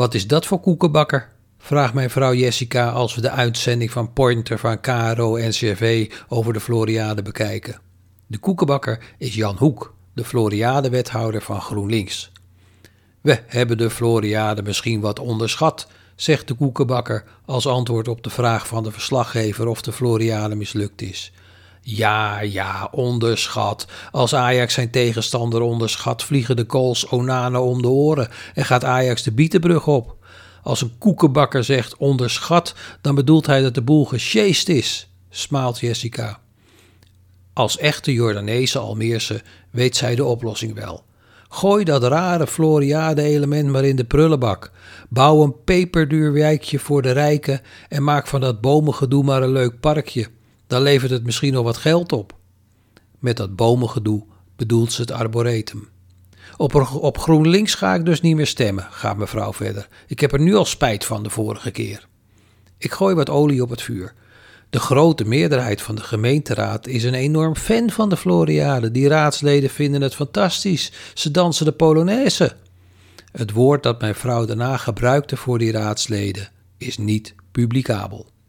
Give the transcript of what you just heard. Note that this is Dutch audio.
Wat is dat voor koekenbakker? vraagt mijn vrouw Jessica als we de uitzending van Pointer van KRO en CRV over de Floriade bekijken. De koekenbakker is Jan Hoek, de Floriade-wethouder van GroenLinks. We hebben de Floriade misschien wat onderschat, zegt de koekenbakker als antwoord op de vraag van de verslaggever of de Floriade mislukt is. Ja, ja, onderschat. Als Ajax zijn tegenstander onderschat, vliegen de kools Onana om de oren en gaat Ajax de Bietenbrug op. Als een koekenbakker zegt onderschat, dan bedoelt hij dat de boel gesjeest is, smaalt Jessica. Als echte Jordaanese Almeerse weet zij de oplossing wel. Gooi dat rare Floriade-element maar in de prullenbak. Bouw een peperduur wijkje voor de rijken en maak van dat bomengedoe maar een leuk parkje. Dan levert het misschien nog wat geld op. Met dat bomengedoe bedoelt ze het arboretum. Op, op GroenLinks ga ik dus niet meer stemmen, gaat mevrouw verder. Ik heb er nu al spijt van de vorige keer. Ik gooi wat olie op het vuur. De grote meerderheid van de gemeenteraad is een enorm fan van de Floriade. Die raadsleden vinden het fantastisch. Ze dansen de Polonaise. Het woord dat mijn vrouw daarna gebruikte voor die raadsleden is niet publicabel.